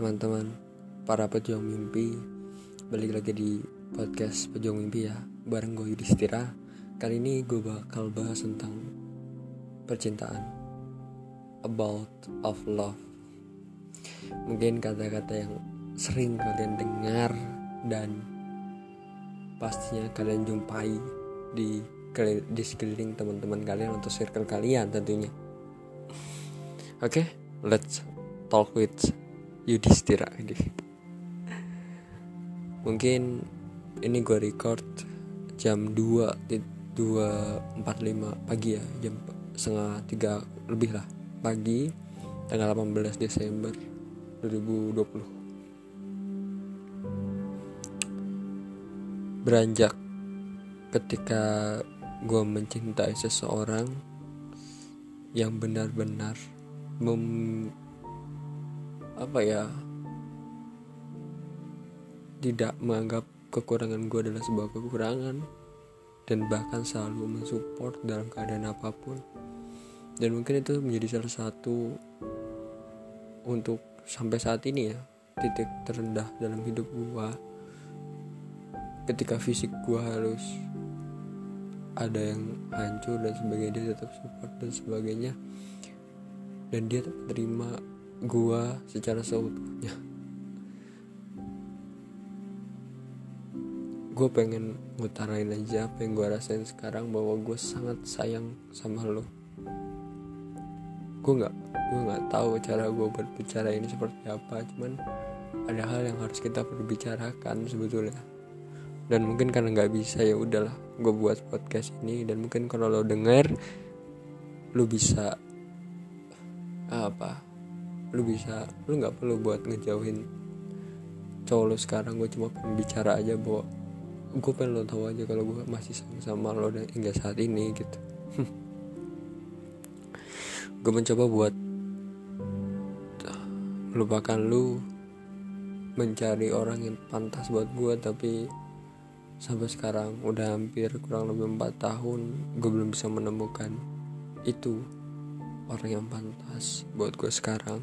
teman-teman para pejuang mimpi. Balik lagi di podcast pejuang mimpi ya bareng gue Yudhistira kali ini gue bakal bahas tentang percintaan. About of love. Mungkin kata-kata yang sering kalian dengar dan pastinya kalian jumpai di di sekeliling teman-teman kalian atau circle kalian tentunya. Oke okay, let's talk with Yudhistira mungkin ini gue record jam 2 2.45 pagi ya jam setengah tiga lebih lah pagi tanggal 18 Desember 2020 beranjak ketika gue mencintai seseorang yang benar-benar apa ya tidak menganggap kekurangan gue adalah sebuah kekurangan dan bahkan selalu mensupport dalam keadaan apa pun. Dan mungkin itu menjadi salah satu untuk sampai saat ini ya titik terendah dalam hidup gue ketika fisik gue harus ada yang hancur dan sebagainya dia tetap support dan sebagainya. Dan dia terima gua secara seutuhnya gue pengen ngutarain aja apa yang gue rasain sekarang bahwa gue sangat sayang sama lo. Gue nggak gue nggak tahu cara gue berbicara ini seperti apa cuman ada hal yang harus kita berbicarakan sebetulnya. Dan mungkin karena nggak bisa ya udahlah gue buat podcast ini. Dan mungkin kalau lo denger lo bisa apa lu bisa lu nggak perlu buat ngejauhin cowok lu sekarang. Gue cuma pengen bicara aja bahwa gue pengen lo tahu aja kalau gue masih sama sama lo dan hingga saat ini gitu. Gue mencoba buat melupakan lu mencari orang yang pantas buat gue tapi sampai sekarang udah hampir kurang lebih 4 tahun gue belum bisa menemukan itu orang yang pantas buat gue sekarang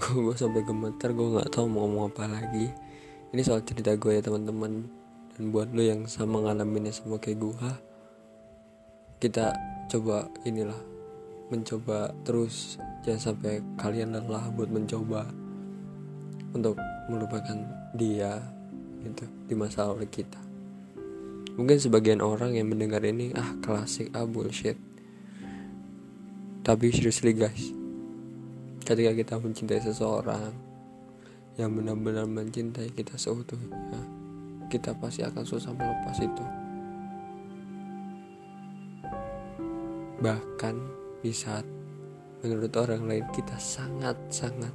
gue sampai gemeter gue nggak tahu mau ngomong apa lagi. Ini soal cerita gue ya teman-teman. Dan buat lo yang sama ngalaminnya sama kayak gue kita coba inilah mencoba terus. Jangan sampai kalian lelah buat mencoba untuk melupakan dia gitu di masa lalu kita. Mungkin sebagian orang yang mendengar ini ah klasik ah bullshit. Tapi seriously guys ketika kita mencintai seseorang yang benar-benar mencintai kita seutuhnya kita pasti akan susah melepas itu. Bahkan di saat menurut orang lain kita sangat-sangat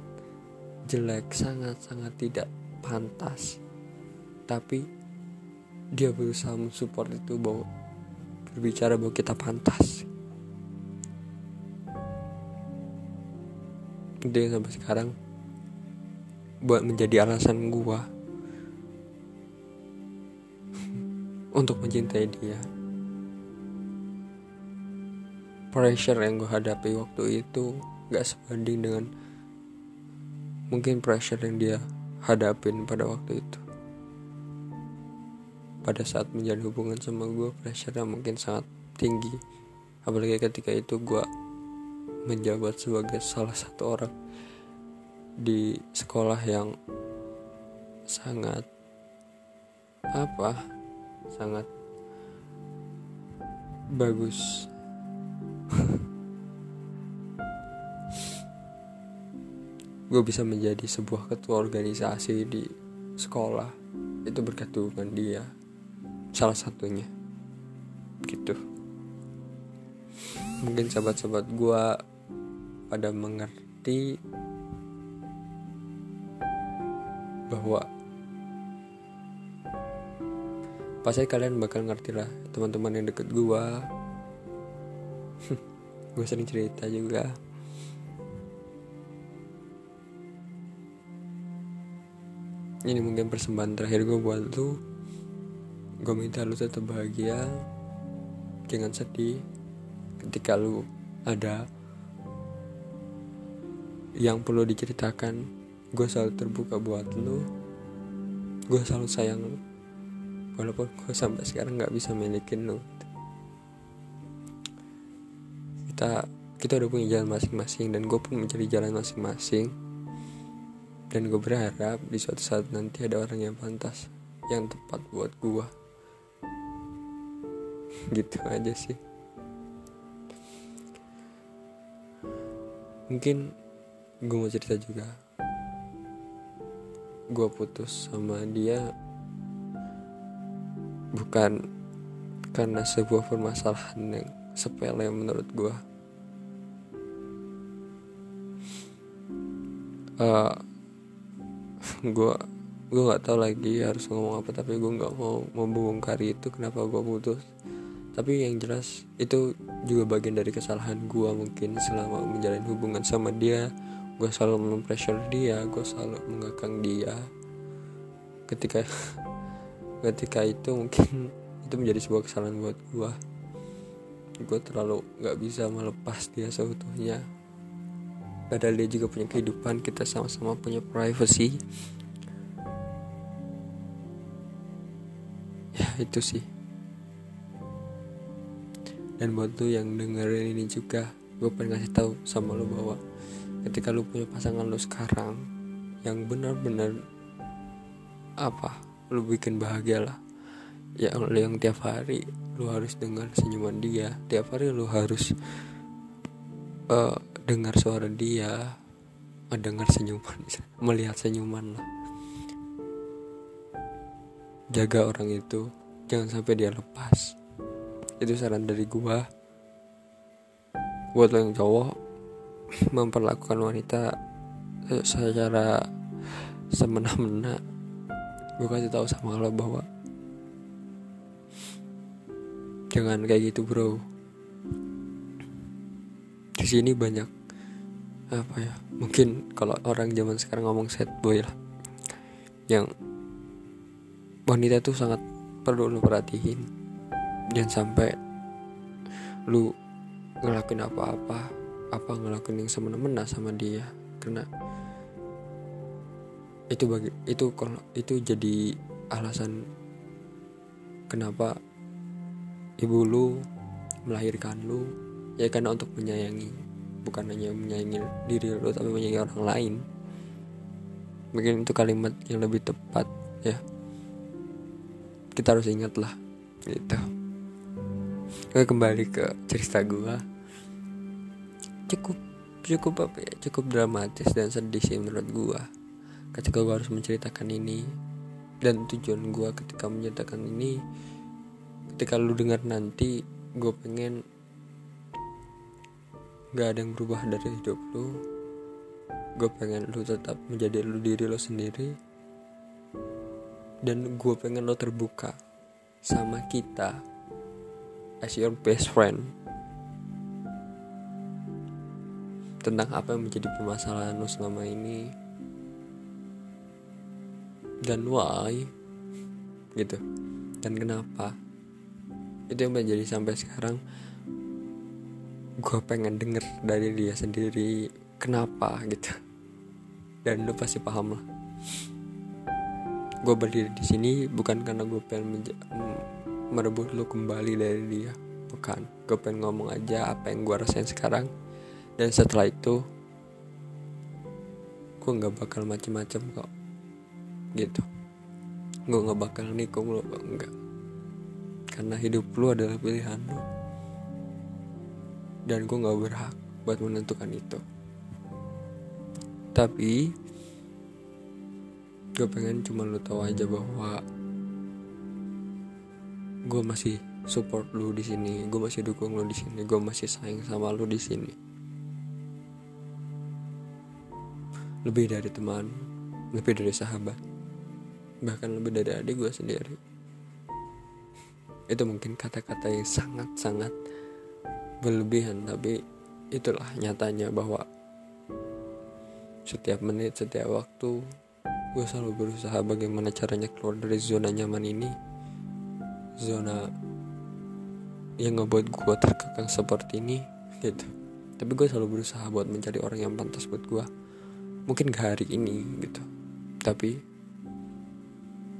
jelek sangat-sangat tidak pantas tapi dia berusaha mensupport itu bahwa berbicara bahwa kita pantas dia sampai sekarang buat menjadi alasan gua untuk mencintai dia. Pressure yang gue hadapi waktu itu gak sebanding dengan mungkin pressure yang dia hadapin pada waktu itu. Pada saat menjalin hubungan sama gue pressure mungkin sangat tinggi. Apalagi ketika itu gue menjabat sebagai salah satu orang di sekolah yang sangat apa sangat bagus. Gue bisa menjadi sebuah ketua organisasi di sekolah. Itu berkat dukungan dia. Salah satunya. Gitu. Mungkin sahabat-sahabat gue pada mengerti bahwa pasti kalian bakal ngerti lah teman-teman yang deket gue gue sering cerita juga. Ini mungkin persembahan terakhir gue buat lu. Gue minta lu tetap bahagia jangan sedih ketika lu ada yang perlu diceritakan gue selalu terbuka buat lo gue selalu sayang lo walaupun gue sampai sekarang nggak bisa milikin lo kita kita udah punya jalan masing-masing dan gue pun mencari jalan masing-masing. Dan gue berharap di suatu saat nanti ada orang yang pantas yang tepat buat gue gitu aja sih. Mungkin gue mau cerita juga. Gue putus sama dia bukan karena sebuah permasalahan yang sepele menurut gue uh, gue gue nggak tahu lagi harus ngomong apa tapi gue nggak mau membongkar itu kenapa gue putus. Tapi yang jelas itu juga bagian dari kesalahan gue mungkin selama menjalin hubungan sama dia gue selalu mempressure dia gue selalu mengekang dia. Ketika ketika itu mungkin itu menjadi sebuah kesalahan buat gue gue terlalu nggak bisa melepas dia seutuhnya. Padahal dia juga punya kehidupan kita sama-sama punya privacy. Ya itu sih. Dan buat tuh yang dengerin ini juga gue pengen ngasih tahu sama lo bahwa ketika lu punya pasangan lu sekarang yang benar-benar apa lu bikin bahagia lah. Ya yang tiap hari lu harus dengar senyuman dia. Tiap hari lu harus uh, dengar suara dia mendengar senyuman melihat senyuman lah. Jaga orang itu jangan sampai dia lepas. Itu saran dari gua. Buat lo yang cowok memperlakukan wanita eh, secara semena-mena. Gue kasih tahu sama lo bahwa jangan kayak gitu bro. Di sini banyak apa ya mungkin kalau orang zaman sekarang ngomong set boy lah yang wanita itu sangat perlu lo perhatiin. Jangan sampai lu ngelakuin apa-apa apa ngelakuin yang semena-mena sama dia. Karena itu bagi itu kalau itu jadi alasan kenapa ibu lu melahirkan lu. Ya karena untuk menyayangi. Bukan hanya menyayangi diri lu tapi menyayangi orang lain. Mungkin itu kalimat yang lebih tepat ya. Kita harus ingat lah gitu. Oke kembali ke cerita gua cukup cukup apa ya cukup dramatis dan sedih sih menurut gua. Ketika gua harus menceritakan ini dan tujuan gua ketika menceritakan ini ketika lu dengar nanti gue pengen gak ada yang berubah dari hidup lu. Gue pengen lu tetap menjadi lu diri lo sendiri. Dan gue pengen lo terbuka sama kita as your best friend tentang apa yang menjadi permasalahan lo selama ini. Dan why? Gitu. Dan kenapa? Itu yang menjadi sampai sekarang gue pengen denger dari dia sendiri kenapa gitu. Dan lo pasti paham lah. Gue berdiri di sini bukan karena gue pengen merebut lo kembali dari dia. Bukan. Gue pengen ngomong aja apa yang gue rasain sekarang dan setelah itu gue nggak bakal macem-macem kok. Gitu. Gue nggak bakal nikung lo enggak karena hidup lu adalah pilihan lo dan gue nggak berhak buat menentukan itu. Tapi gue pengen cuma lo tahu aja bahwa gue masih support lu di sini gue masih dukung lu di sini gue masih sayang sama lu di sini lebih dari teman lebih dari sahabat bahkan lebih dari adik gue sendiri. Itu mungkin kata-kata yang sangat-sangat berlebihan tapi itulah nyatanya bahwa setiap menit setiap waktu gue selalu berusaha bagaimana caranya keluar dari zona nyaman ini. Zona yang ngebuat gue terkekang seperti ini gitu. Tapi gue selalu berusaha buat mencari orang yang pantas buat gue mungkin gak hari ini gitu. Tapi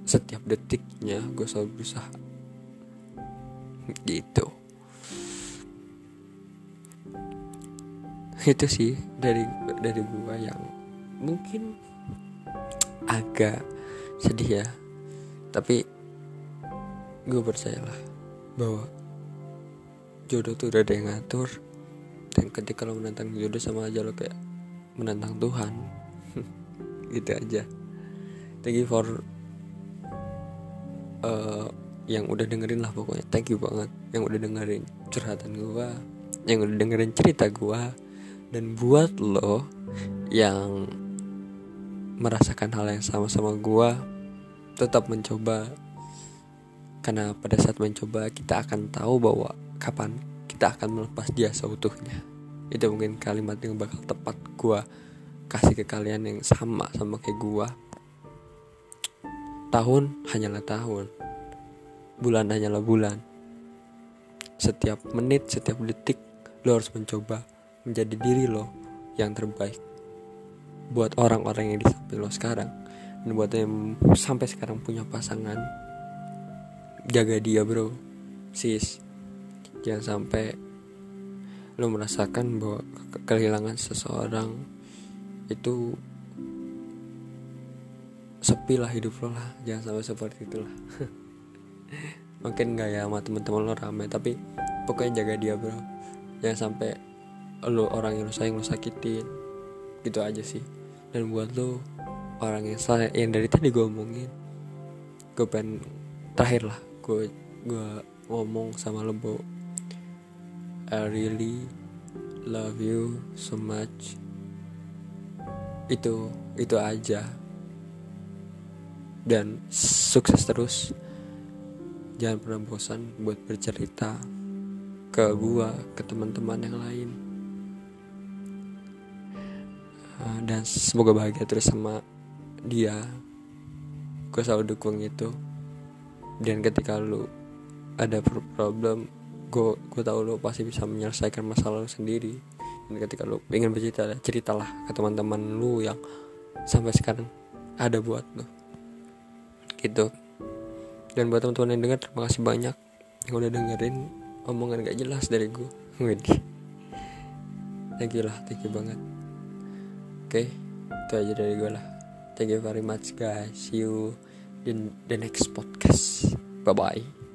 setiap detiknya gue selalu berusaha. Gitu. Itu sih dari dari gue yang mungkin agak sedih ya. Tapi gue percayalah bahwa jodoh tuh udah ada yang ngatur. Dan ketika lo menantang jodoh sama aja lo kayak menantang Tuhan gitu aja. Thank you for uh, yang udah dengerin lah pokoknya. Thank you banget yang udah dengerin curhatan gue yang udah dengerin cerita gue dan buat lo yang merasakan hal yang sama sama gue tetap mencoba. Karena pada saat mencoba kita akan tahu bahwa kapan kita akan melepas dia seutuhnya. Itu mungkin kalimat yang bakal tepat gue kasih ke kalian yang sama sama kayak gue tahun hanyalah tahun. Bulan hanyalah bulan. Setiap menit setiap detik lo harus mencoba menjadi diri lo yang terbaik. Buat orang-orang yang di lo sekarang. Dan buat yang sampai sekarang punya pasangan jaga dia bro. Sis jangan sampai lo merasakan bahwa kehilangan seseorang itu sepi lah hidup lo lah. Jangan sampai seperti itulah. Mungkin nggak ya sama teman-teman lo rame tapi pokoknya jaga dia bro. Jangan sampai lo orang yang lo sayang lo sakitin. Gitu aja sih. Dan buat lo orang yang saya yang dari tadi gue omongin gue pengen terakhir lah gue gue ngomong sama lo bo. I really love you so much itu itu aja. Dan sukses terus. Jangan pernah bosan buat bercerita ke gua ke teman-teman yang lain. Uh, dan semoga bahagia terus sama dia. Gue selalu dukung itu. Dan ketika lu ada problem gue gue tahu lu pasti bisa menyelesaikan masalah lu sendiri ketika lu ingin bercerita ceritalah ke teman-teman lu yang sampai sekarang ada buat lu. Gitu. Dan buat teman-teman yang dengar terima kasih banyak yang udah dengerin omongan gak jelas dari gue Widih thank you lah thank you banget. Oke okay, itu aja dari gue lah. Thank you very much guys. See you in the next podcast. Bye bye